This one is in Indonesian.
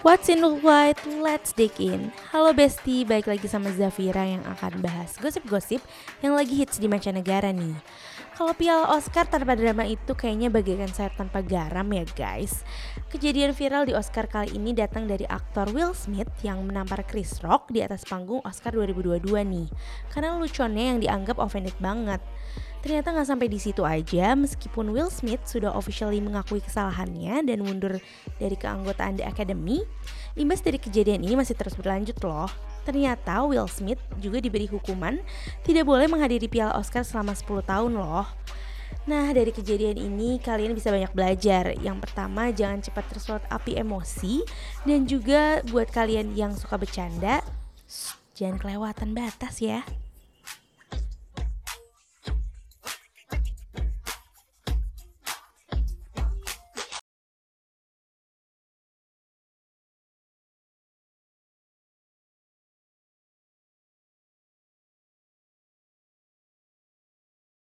What's in the white? Let's dig in. Halo Besti, balik lagi sama Zafira yang akan bahas gosip-gosip yang lagi hits di mancanegara nih. Kalau piala Oscar tanpa drama itu kayaknya bagaikan sayur tanpa garam ya guys. Kejadian viral di Oscar kali ini datang dari aktor Will Smith yang menampar Chris Rock di atas panggung Oscar 2022 nih. Karena lucunya yang dianggap offended banget. Ternyata nggak sampai di situ aja, meskipun Will Smith sudah officially mengakui kesalahannya dan mundur dari keanggotaan The Academy, imbas dari kejadian ini masih terus berlanjut loh. Ternyata Will Smith juga diberi hukuman tidak boleh menghadiri piala Oscar selama 10 tahun loh. Nah, dari kejadian ini kalian bisa banyak belajar. Yang pertama, jangan cepat tersulut api emosi dan juga buat kalian yang suka bercanda, jangan kelewatan batas ya.